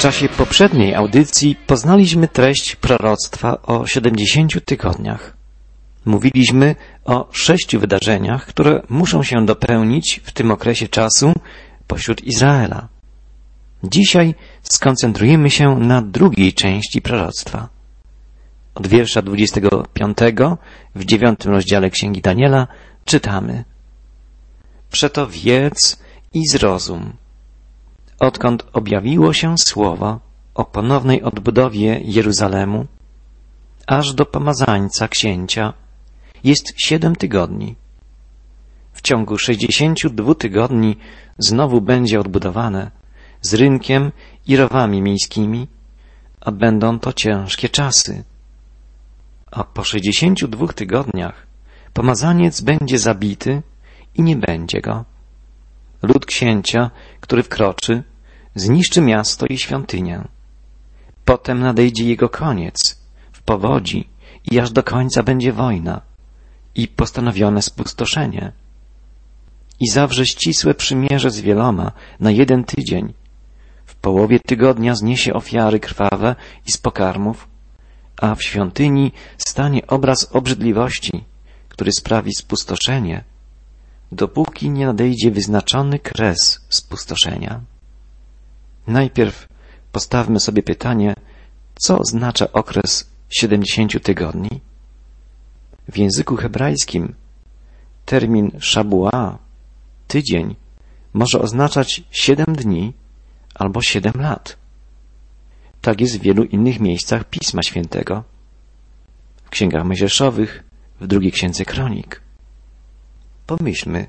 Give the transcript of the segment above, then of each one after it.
czasie poprzedniej audycji poznaliśmy treść proroctwa o 70 tygodniach. Mówiliśmy o sześciu wydarzeniach, które muszą się dopełnić w tym okresie czasu pośród Izraela. Dzisiaj skoncentrujemy się na drugiej części proroctwa. Od wiersza 25 w dziewiątym rozdziale Księgi Daniela czytamy Przeto wiedz i zrozum, odkąd objawiło się słowo o ponownej odbudowie Jeruzalemu, aż do pomazańca księcia jest siedem tygodni. W ciągu sześćdziesięciu dwóch tygodni znowu będzie odbudowane z rynkiem i rowami miejskimi, a będą to ciężkie czasy. A po sześćdziesięciu dwóch tygodniach pomazaniec będzie zabity i nie będzie go. Lud księcia, który wkroczy, zniszczy miasto i świątynię. Potem nadejdzie jego koniec, w powodzi i aż do końca będzie wojna i postanowione spustoszenie. I zawrze ścisłe przymierze z wieloma na jeden tydzień. W połowie tygodnia zniesie ofiary krwawe i z pokarmów, a w świątyni stanie obraz obrzydliwości, który sprawi spustoszenie, dopóki nie nadejdzie wyznaczony kres spustoszenia. Najpierw postawmy sobie pytanie, co oznacza okres siedemdziesięciu tygodni? W języku hebrajskim termin szabua, tydzień, może oznaczać siedem dni albo siedem lat. Tak jest w wielu innych miejscach Pisma Świętego. W księgach mojżeszowych, w drugiej księdze kronik. Pomyślmy,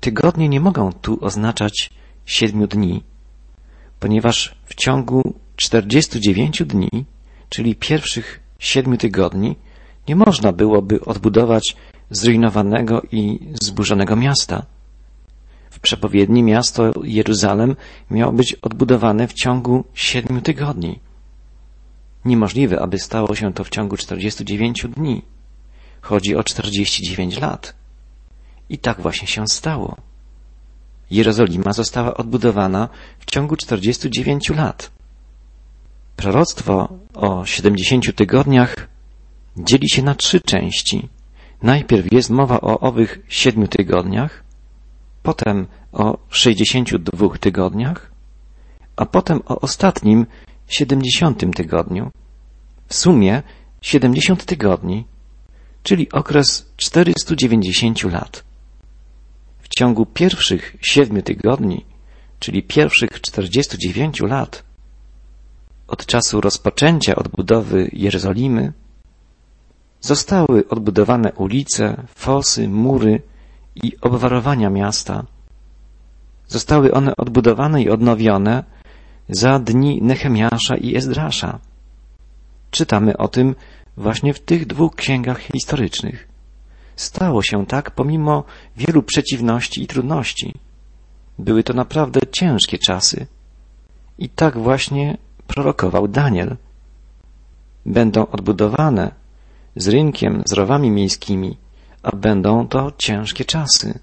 tygodnie nie mogą tu oznaczać siedmiu dni, ponieważ w ciągu 49 dni, czyli pierwszych siedmiu tygodni, nie można byłoby odbudować zrujnowanego i zburzonego miasta. W przepowiedni miasto Jeruzalem miało być odbudowane w ciągu siedmiu tygodni. Niemożliwe, aby stało się to w ciągu 49 dni. Chodzi o 49 lat. I tak właśnie się stało. Jerozolima została odbudowana w ciągu 49 lat. Proroctwo o 70 tygodniach dzieli się na trzy części. Najpierw jest mowa o owych siedmiu tygodniach, potem o 62 tygodniach, a potem o ostatnim 70 tygodniu. W sumie 70 tygodni, czyli okres 490 lat. W ciągu pierwszych siedmiu tygodni, czyli pierwszych 49 lat, od czasu rozpoczęcia odbudowy Jerozolimy, zostały odbudowane ulice, fosy, mury i obwarowania miasta. Zostały one odbudowane i odnowione za dni Nehemiasza i Ezdrasza. Czytamy o tym właśnie w tych dwóch księgach historycznych. Stało się tak pomimo wielu przeciwności i trudności. Były to naprawdę ciężkie czasy. I tak właśnie prorokował Daniel. Będą odbudowane z rynkiem, z rowami miejskimi, a będą to ciężkie czasy.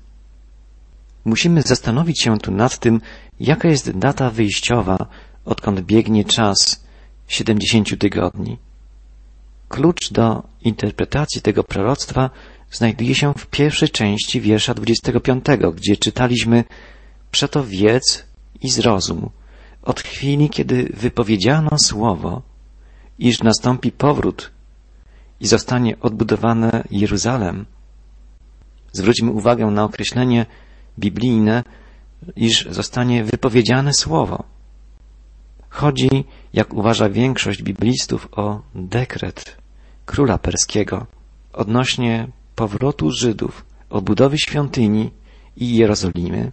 Musimy zastanowić się tu nad tym, jaka jest data wyjściowa, odkąd biegnie czas siedemdziesięciu tygodni. Klucz do interpretacji tego proroctwa znajduje się w pierwszej części wiersza 25, gdzie czytaliśmy Przeto wiedz i zrozum od chwili, kiedy wypowiedziano słowo, iż nastąpi powrót i zostanie odbudowane Jeruzalem. Zwróćmy uwagę na określenie biblijne, iż zostanie wypowiedziane słowo. Chodzi, jak uważa większość biblistów, o dekret króla perskiego odnośnie powrotu Żydów, odbudowy świątyni i Jerozolimy.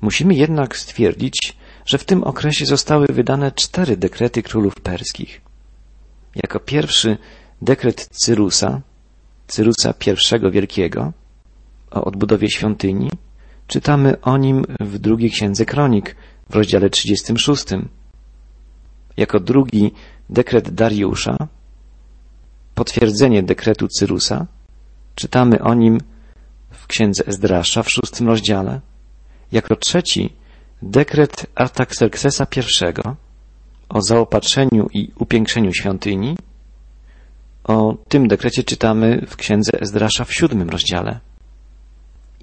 Musimy jednak stwierdzić, że w tym okresie zostały wydane cztery dekrety królów perskich. Jako pierwszy dekret Cyrusa, Cyrusa I Wielkiego, o odbudowie świątyni, czytamy o nim w drugiej księdze kronik w rozdziale 36. Jako drugi dekret Dariusza, potwierdzenie dekretu Cyrusa, czytamy o nim w księdze Ezdrasza w szóstym rozdziale. Jako trzeci dekret Artaxerxesa I o zaopatrzeniu i upiększeniu świątyni. O tym dekrecie czytamy w księdze Ezdrasza w siódmym rozdziale.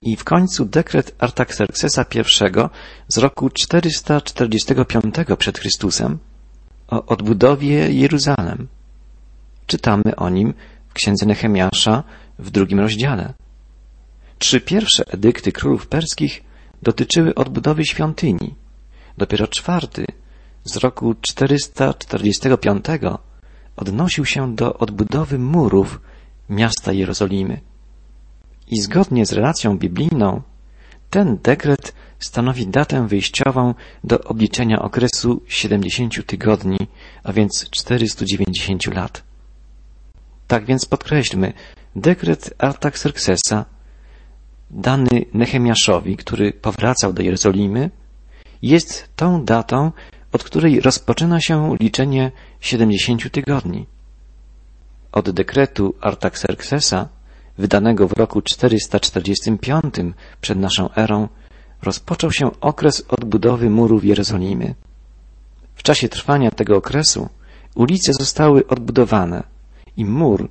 I w końcu dekret Artaxerxesa I z roku 445 przed Chrystusem o odbudowie Jeruzalem. Czytamy o nim w księdze Nehemiasza w drugim rozdziale. Trzy pierwsze edykty królów perskich dotyczyły odbudowy świątyni. Dopiero czwarty z roku 445 odnosił się do odbudowy murów miasta Jerozolimy. I zgodnie z relacją biblijną, ten dekret stanowi datę wyjściową do obliczenia okresu 70 tygodni, a więc 490 lat. Tak więc podkreślmy, dekret Artaxerxesa, dany Nehemiaszowi, który powracał do Jerozolimy, jest tą datą, od której rozpoczyna się liczenie 70 tygodni. Od dekretu Artaxerxesa, wydanego w roku 445 przed naszą erą, rozpoczął się okres odbudowy murów Jerozolimy. W czasie trwania tego okresu ulice zostały odbudowane i mur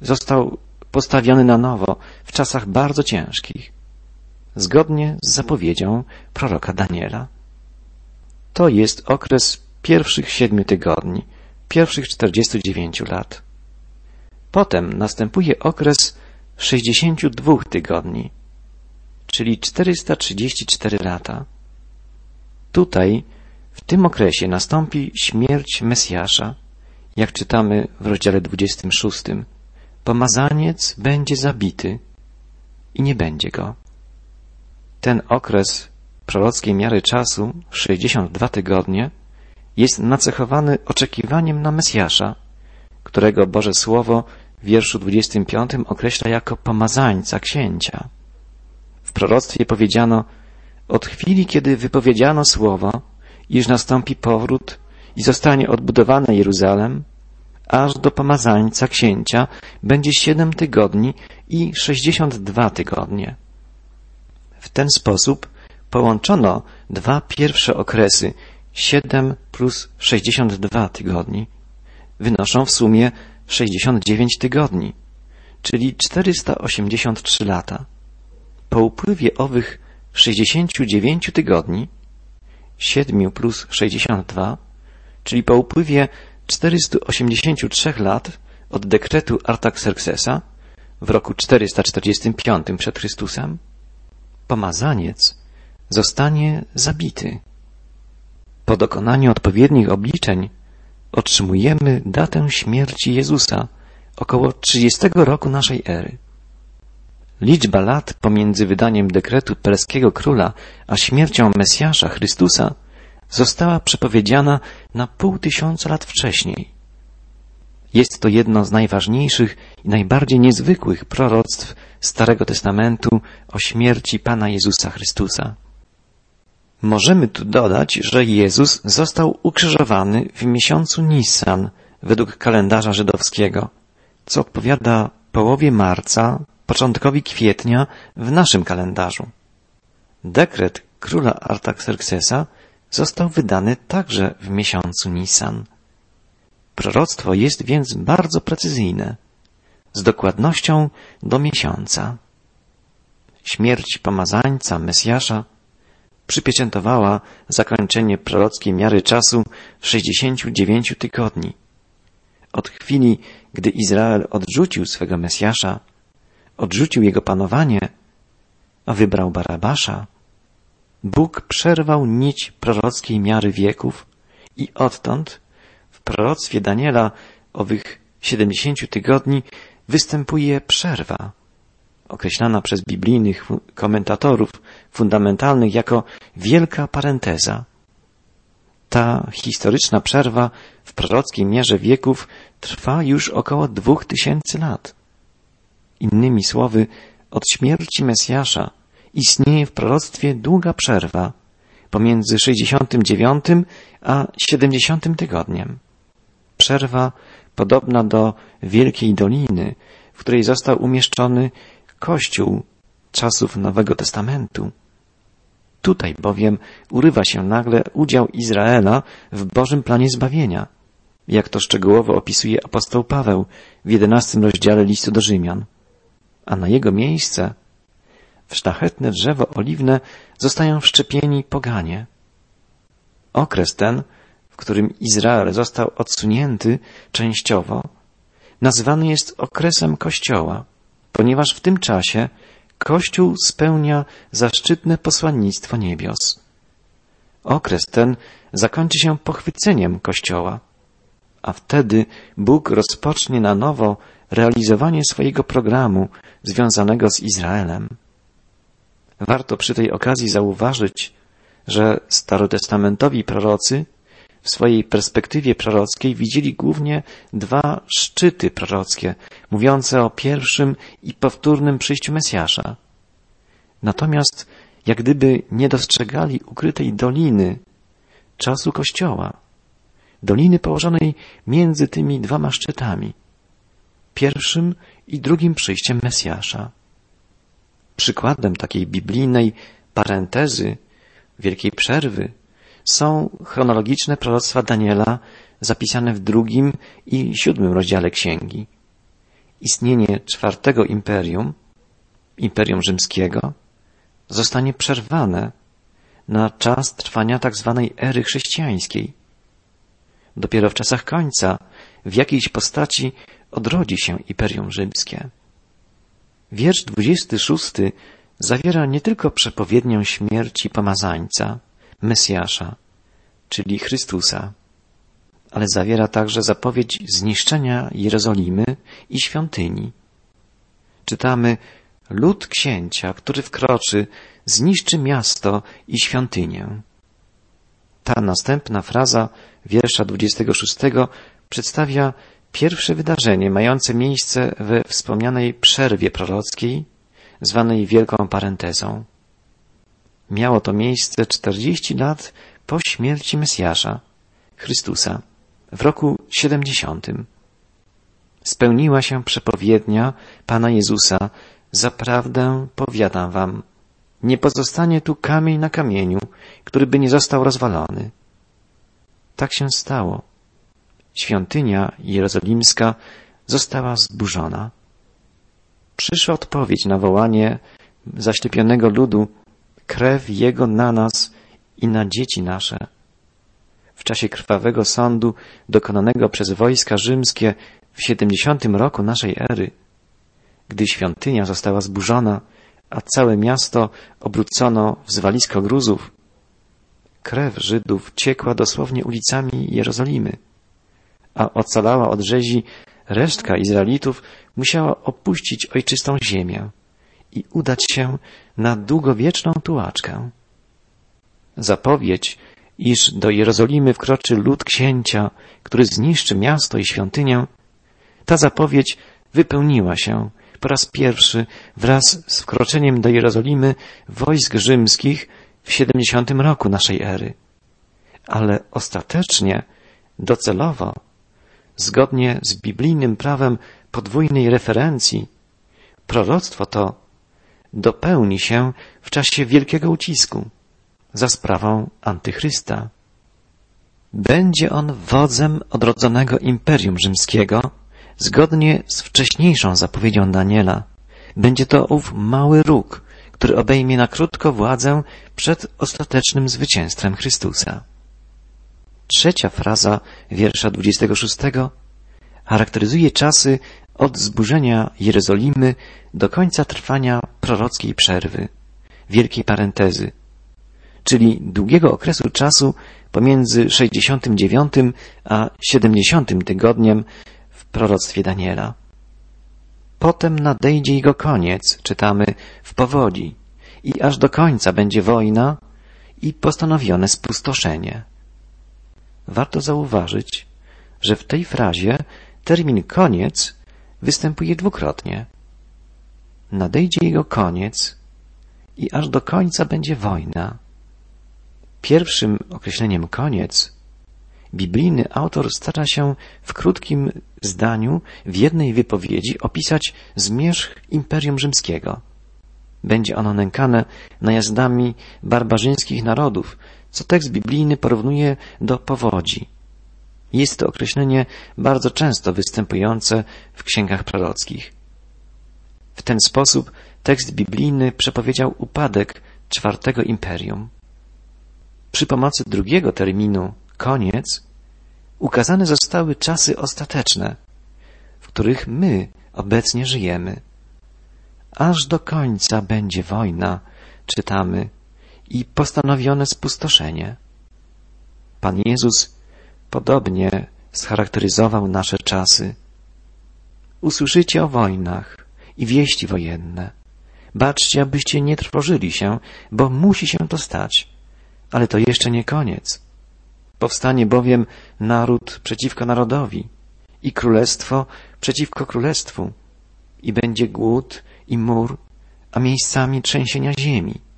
został postawiony na nowo w czasach bardzo ciężkich, zgodnie z zapowiedzią proroka Daniela. To jest okres pierwszych siedmiu tygodni, pierwszych czterdziestu dziewięciu lat. Potem następuje okres sześćdziesięciu dwóch tygodni, czyli 434 lata. Tutaj, w tym okresie nastąpi śmierć Mesjasza, jak czytamy w rozdziale 26. Pomazaniec będzie zabity i nie będzie go. Ten okres prorockiej miary czasu, 62 tygodnie, jest nacechowany oczekiwaniem na Mesjasza, którego Boże Słowo w wierszu 25 określa jako pomazańca księcia. W proroctwie powiedziano, od chwili, kiedy wypowiedziano słowo, iż nastąpi powrót i zostanie odbudowane Jeruzalem, aż do pomazańca księcia będzie siedem tygodni i sześćdziesiąt dwa tygodnie. W ten sposób połączono dwa pierwsze okresy, siedem plus sześćdziesiąt dwa tygodni, wynoszą w sumie sześćdziesiąt dziewięć tygodni, czyli czterysta osiemdziesiąt trzy lata. Po upływie owych 69 tygodni, 7 plus 62, czyli po upływie 483 lat od dekretu Artaxerxesa w roku 445 przed Chrystusem, pomazaniec zostanie zabity. Po dokonaniu odpowiednich obliczeń otrzymujemy datę śmierci Jezusa około 30 roku naszej ery. Liczba lat pomiędzy wydaniem dekretu perskiego króla a śmiercią Mesjasza Chrystusa została przepowiedziana na pół tysiąca lat wcześniej. Jest to jedno z najważniejszych i najbardziej niezwykłych proroctw Starego Testamentu o śmierci Pana Jezusa Chrystusa. Możemy tu dodać, że Jezus został ukrzyżowany w miesiącu Nissan według kalendarza żydowskiego, co odpowiada połowie marca początkowi kwietnia w naszym kalendarzu. Dekret króla Artaxerxesa został wydany także w miesiącu Nisan. Proroctwo jest więc bardzo precyzyjne, z dokładnością do miesiąca. Śmierć pomazańca, Mesjasza, przypieczętowała zakończenie prorockiej miary czasu 69 tygodni. Od chwili, gdy Izrael odrzucił swego Mesjasza, odrzucił jego panowanie, a wybrał Barabasza, Bóg przerwał nić prorockiej miary wieków i odtąd w proroctwie Daniela owych siedemdziesięciu tygodni występuje przerwa, określana przez biblijnych komentatorów fundamentalnych jako wielka parenteza. Ta historyczna przerwa w prorockiej mierze wieków trwa już około dwóch tysięcy lat. Innymi słowy, od śmierci Mesjasza istnieje w proroctwie długa przerwa pomiędzy 69 a 70 tygodniem. Przerwa podobna do wielkiej doliny, w której został umieszczony Kościół czasów Nowego Testamentu. Tutaj bowiem urywa się nagle udział Izraela w Bożym planie zbawienia, jak to szczegółowo opisuje apostoł Paweł w jedenastym rozdziale listu do Rzymian. A na jego miejsce w drzewo oliwne zostają wszczepieni poganie. Okres ten, w którym Izrael został odsunięty częściowo, nazywany jest okresem Kościoła, ponieważ w tym czasie Kościół spełnia zaszczytne posłannictwo niebios. Okres ten zakończy się pochwyceniem Kościoła, a wtedy Bóg rozpocznie na nowo realizowanie swojego programu związanego z Izraelem. Warto przy tej okazji zauważyć, że starotestamentowi prorocy w swojej perspektywie prorockiej widzieli głównie dwa szczyty prorockie, mówiące o pierwszym i powtórnym przyjściu Mesjasza. Natomiast jak gdyby nie dostrzegali ukrytej doliny czasu Kościoła, doliny położonej między tymi dwoma szczytami, pierwszym i drugim przyjściem Mesjasza. Przykładem takiej biblijnej parentezy, wielkiej przerwy, są chronologiczne proroctwa Daniela zapisane w drugim i siódmym rozdziale księgi. Istnienie czwartego imperium, imperium rzymskiego, zostanie przerwane na czas trwania tak zwanej ery chrześcijańskiej. Dopiero w czasach końca w jakiejś postaci odrodzi się imperium rzymskie. Wiersz 26 zawiera nie tylko przepowiednię śmierci pomazańca, Mesjasza, czyli Chrystusa, ale zawiera także zapowiedź zniszczenia Jerozolimy i świątyni. Czytamy, lud księcia, który wkroczy, zniszczy miasto i świątynię. Ta następna fraza wiersza 26 przedstawia pierwsze wydarzenie mające miejsce we wspomnianej przerwie prorockiej, zwanej Wielką Parentezą. Miało to miejsce czterdzieści lat po śmierci Mesjasza, Chrystusa, w roku siedemdziesiątym. Spełniła się przepowiednia Pana Jezusa, zaprawdę powiadam wam, nie pozostanie tu kamień na kamieniu, który by nie został rozwalony. Tak się stało. Świątynia jerozolimska została zburzona. Przyszła odpowiedź na wołanie zaślepionego ludu krew Jego na nas i na dzieci nasze. W czasie krwawego sądu dokonanego przez wojska rzymskie w siedemdziesiątym roku naszej ery, gdy świątynia została zburzona, a całe miasto obrócono w zwalisko gruzów, krew Żydów ciekła dosłownie ulicami Jerozolimy, a ocalała od rzezi resztka Izraelitów musiała opuścić ojczystą ziemię i udać się na długowieczną tułaczkę. Zapowiedź, iż do Jerozolimy wkroczy lud księcia, który zniszczy miasto i świątynię, ta zapowiedź wypełniła się po raz pierwszy wraz z wkroczeniem do Jerozolimy wojsk rzymskich w 70 roku naszej ery. Ale ostatecznie, docelowo, zgodnie z biblijnym prawem podwójnej referencji, proroctwo to dopełni się w czasie wielkiego ucisku za sprawą antychrysta. Będzie on wodzem odrodzonego imperium rzymskiego, zgodnie z wcześniejszą zapowiedzią Daniela. Będzie to ów mały róg, który obejmie na krótko władzę przed ostatecznym zwycięstwem Chrystusa. Trzecia fraza wiersza 26 charakteryzuje czasy od zburzenia Jerozolimy do końca trwania prorockiej przerwy, wielkiej parentezy, czyli długiego okresu czasu pomiędzy 69 a 70 tygodniem w proroctwie Daniela. Potem nadejdzie jego koniec, czytamy w powodzi, i aż do końca będzie wojna i postanowione spustoszenie. Warto zauważyć, że w tej frazie termin koniec występuje dwukrotnie. Nadejdzie jego koniec i aż do końca będzie wojna. Pierwszym określeniem koniec biblijny autor stara się w krótkim zdaniu, w jednej wypowiedzi opisać zmierzch Imperium Rzymskiego. Będzie ono nękane najazdami barbarzyńskich narodów, co tekst biblijny porównuje do powodzi. Jest to określenie bardzo często występujące w księgach prorockich. W ten sposób tekst biblijny przepowiedział upadek czwartego imperium. Przy pomocy drugiego terminu, koniec, ukazane zostały czasy ostateczne, w których my obecnie żyjemy. Aż do końca będzie wojna, czytamy, i postanowione spustoszenie. Pan Jezus podobnie scharakteryzował nasze czasy. Usłyszycie o wojnach i wieści wojenne. Baczcie, abyście nie trwożyli się, bo musi się to stać. Ale to jeszcze nie koniec. Powstanie bowiem naród przeciwko narodowi i królestwo przeciwko królestwu i będzie głód i mur, a miejscami trzęsienia ziemi.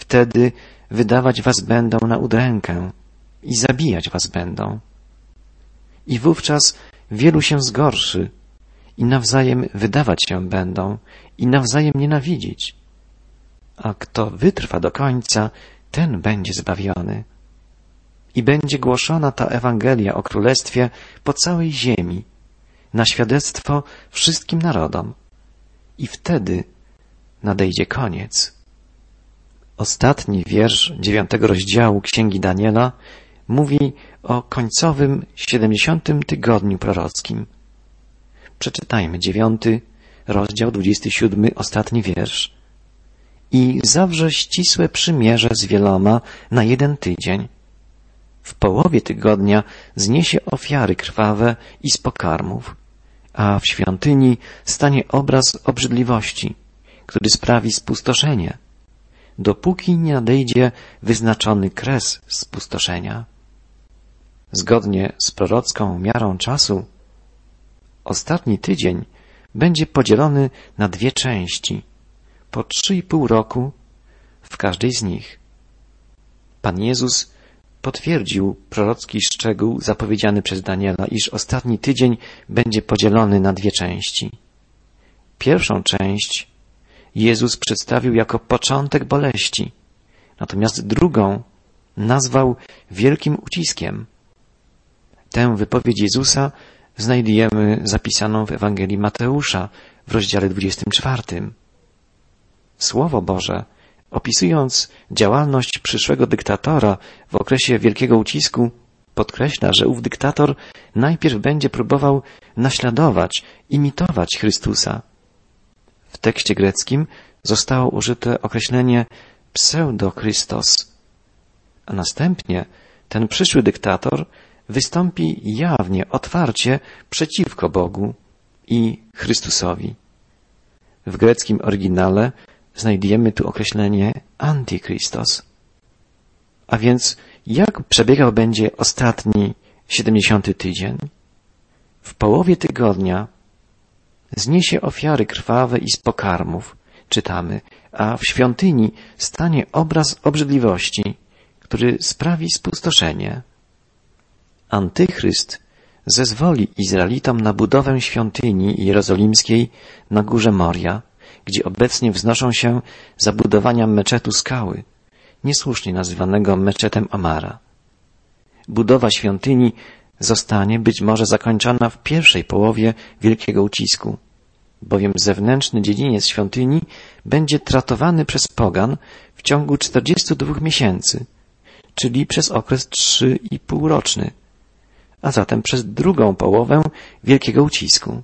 Wtedy wydawać was będą na udrękę i zabijać was będą. I wówczas wielu się zgorszy i nawzajem wydawać się będą i nawzajem nienawidzić. A kto wytrwa do końca, ten będzie zbawiony. I będzie głoszona ta Ewangelia o Królestwie po całej ziemi, na świadectwo wszystkim narodom. I wtedy nadejdzie koniec. Ostatni wiersz dziewiątego rozdziału Księgi Daniela mówi o końcowym siedemdziesiątym tygodniu prorockim. Przeczytajmy dziewiąty rozdział, dwudziesty siódmy, ostatni wiersz. I zawrze ścisłe przymierze z wieloma na jeden tydzień. W połowie tygodnia zniesie ofiary krwawe i z pokarmów, a w świątyni stanie obraz obrzydliwości, który sprawi spustoszenie dopóki nie nadejdzie wyznaczony kres spustoszenia. Zgodnie z prorocką miarą czasu, ostatni tydzień będzie podzielony na dwie części, po trzy i pół roku w każdej z nich. Pan Jezus potwierdził prorocki szczegół zapowiedziany przez Daniela, iż ostatni tydzień będzie podzielony na dwie części. Pierwszą część Jezus przedstawił jako początek boleści, natomiast drugą nazwał wielkim uciskiem. Tę wypowiedź Jezusa znajdujemy zapisaną w Ewangelii Mateusza w rozdziale 24. Słowo Boże, opisując działalność przyszłego dyktatora w okresie wielkiego ucisku, podkreśla, że ów dyktator najpierw będzie próbował naśladować, imitować Chrystusa, w tekście greckim zostało użyte określenie pseudo-Christos, a następnie ten przyszły dyktator wystąpi jawnie, otwarcie przeciwko Bogu i Chrystusowi. W greckim oryginale znajdujemy tu określenie Antychristos. A więc jak przebiegał będzie ostatni siedemdziesiąty tydzień? W połowie tygodnia zniesie ofiary krwawe i z pokarmów, czytamy, a w świątyni stanie obraz obrzydliwości, który sprawi spustoszenie. Antychryst zezwoli Izraelitom na budowę świątyni jerozolimskiej na górze Moria, gdzie obecnie wznoszą się zabudowania meczetu skały, niesłusznie nazywanego meczetem Amara. Budowa świątyni zostanie być może zakończona w pierwszej połowie wielkiego ucisku, bowiem zewnętrzny dziedziniec świątyni będzie tratowany przez pogan w ciągu 42 miesięcy, czyli przez okres trzy i półroczny, a zatem przez drugą połowę wielkiego ucisku.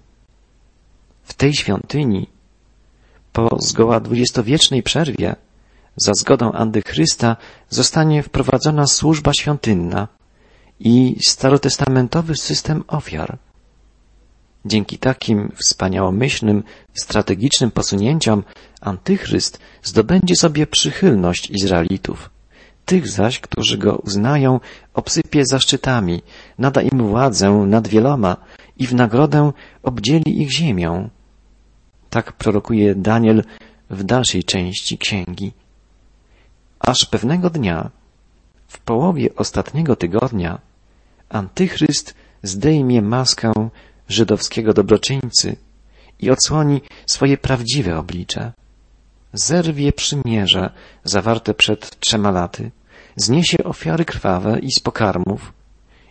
W tej świątyni, po zgoła dwudziestowiecznej przerwie, za zgodą Antychrysta zostanie wprowadzona służba świątynna, i starotestamentowy system ofiar. Dzięki takim wspaniałomyślnym, strategicznym posunięciom Antychryst zdobędzie sobie przychylność Izraelitów. Tych zaś, którzy go uznają, obsypie zaszczytami, nada im władzę nad wieloma i w nagrodę obdzieli ich ziemią. Tak prorokuje Daniel w dalszej części księgi. Aż pewnego dnia w połowie ostatniego tygodnia Antychryst zdejmie maskę żydowskiego dobroczyńcy i odsłoni swoje prawdziwe oblicze. zerwie przymierze zawarte przed trzema laty, zniesie ofiary krwawe i z pokarmów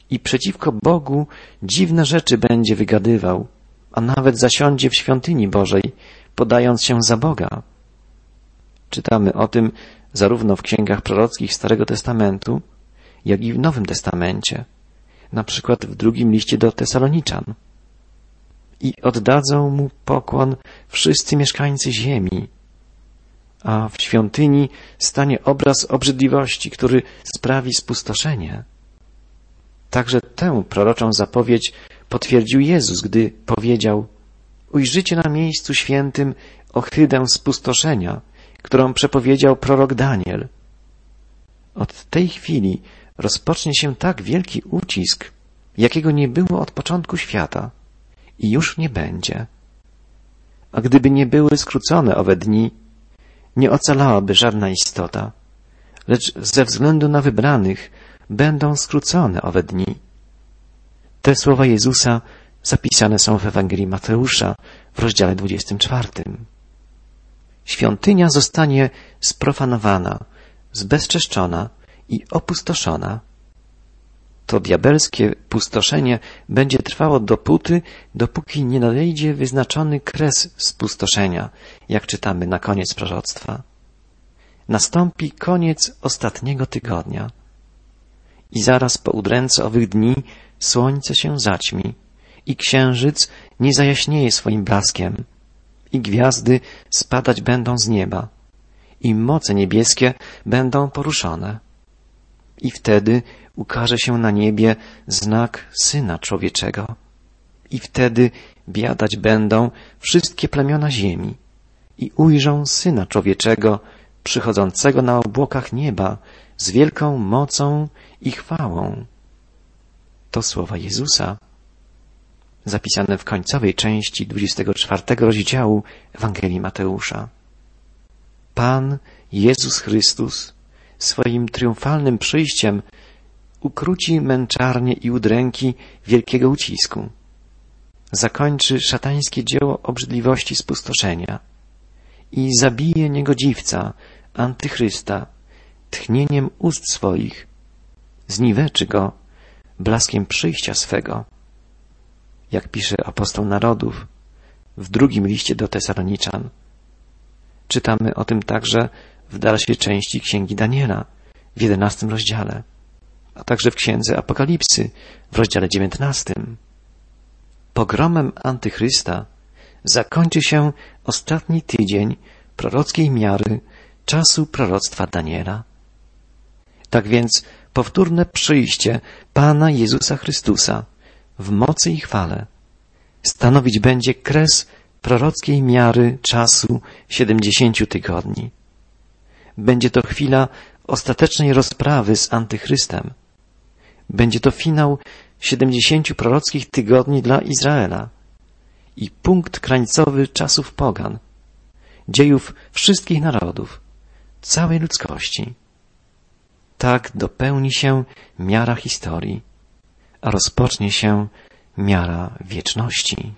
i przeciwko Bogu dziwne rzeczy będzie wygadywał, a nawet zasiądzie w świątyni Bożej, podając się za Boga. Czytamy o tym zarówno w księgach prorockich Starego Testamentu, jak i w Nowym Testamencie, na przykład w drugim liście do Tesaloniczan. I oddadzą mu pokłon wszyscy mieszkańcy ziemi, a w świątyni stanie obraz obrzydliwości, który sprawi spustoszenie. Także tę proroczą zapowiedź potwierdził Jezus, gdy powiedział Ujrzycie na miejscu świętym ohydę spustoszenia, którą przepowiedział prorok Daniel. Od tej chwili rozpocznie się tak wielki ucisk, jakiego nie było od początku świata i już nie będzie. A gdyby nie były skrócone owe dni, nie ocalałaby żadna istota, lecz ze względu na wybranych będą skrócone owe dni. Te słowa Jezusa zapisane są w Ewangelii Mateusza w rozdziale 24. Świątynia zostanie sprofanowana, zbezczeszczona i opustoszona. To diabelskie pustoszenie będzie trwało dopóty, dopóki nie nadejdzie wyznaczony kres spustoszenia, jak czytamy na koniec proroctwa. Nastąpi koniec ostatniego tygodnia. I zaraz po udręce owych dni słońce się zaćmi i księżyc nie zajaśnieje swoim blaskiem i gwiazdy spadać będą z nieba i moce niebieskie będą poruszone. I wtedy ukaże się na niebie znak Syna Człowieczego. I wtedy biadać będą wszystkie plemiona ziemi i ujrzą Syna Człowieczego przychodzącego na obłokach nieba z wielką mocą i chwałą. To słowa Jezusa, zapisane w końcowej części 24 rozdziału Ewangelii Mateusza. Pan Jezus Chrystus swoim triumfalnym przyjściem ukróci męczarnie i udręki wielkiego ucisku. Zakończy szatańskie dzieło obrzydliwości spustoszenia i zabije niegodziwca, antychrysta, tchnieniem ust swoich, zniweczy go blaskiem przyjścia swego. Jak pisze apostoł narodów w drugim liście do Tesaloniczan. Czytamy o tym także w dalszej części Księgi Daniela w jedenastym rozdziale, a także w Księdze Apokalipsy w rozdziale dziewiętnastym. Pogromem Antychrysta zakończy się ostatni tydzień prorockiej miary czasu proroctwa Daniela. Tak więc powtórne przyjście Pana Jezusa Chrystusa w mocy i chwale stanowić będzie kres prorockiej miary czasu siedemdziesięciu tygodni. Będzie to chwila ostatecznej rozprawy z Antychrystem. Będzie to finał siedemdziesięciu prorockich tygodni dla Izraela i punkt krańcowy czasów pogan, dziejów wszystkich narodów, całej ludzkości. Tak dopełni się miara historii, rozpocznie się miara wieczności.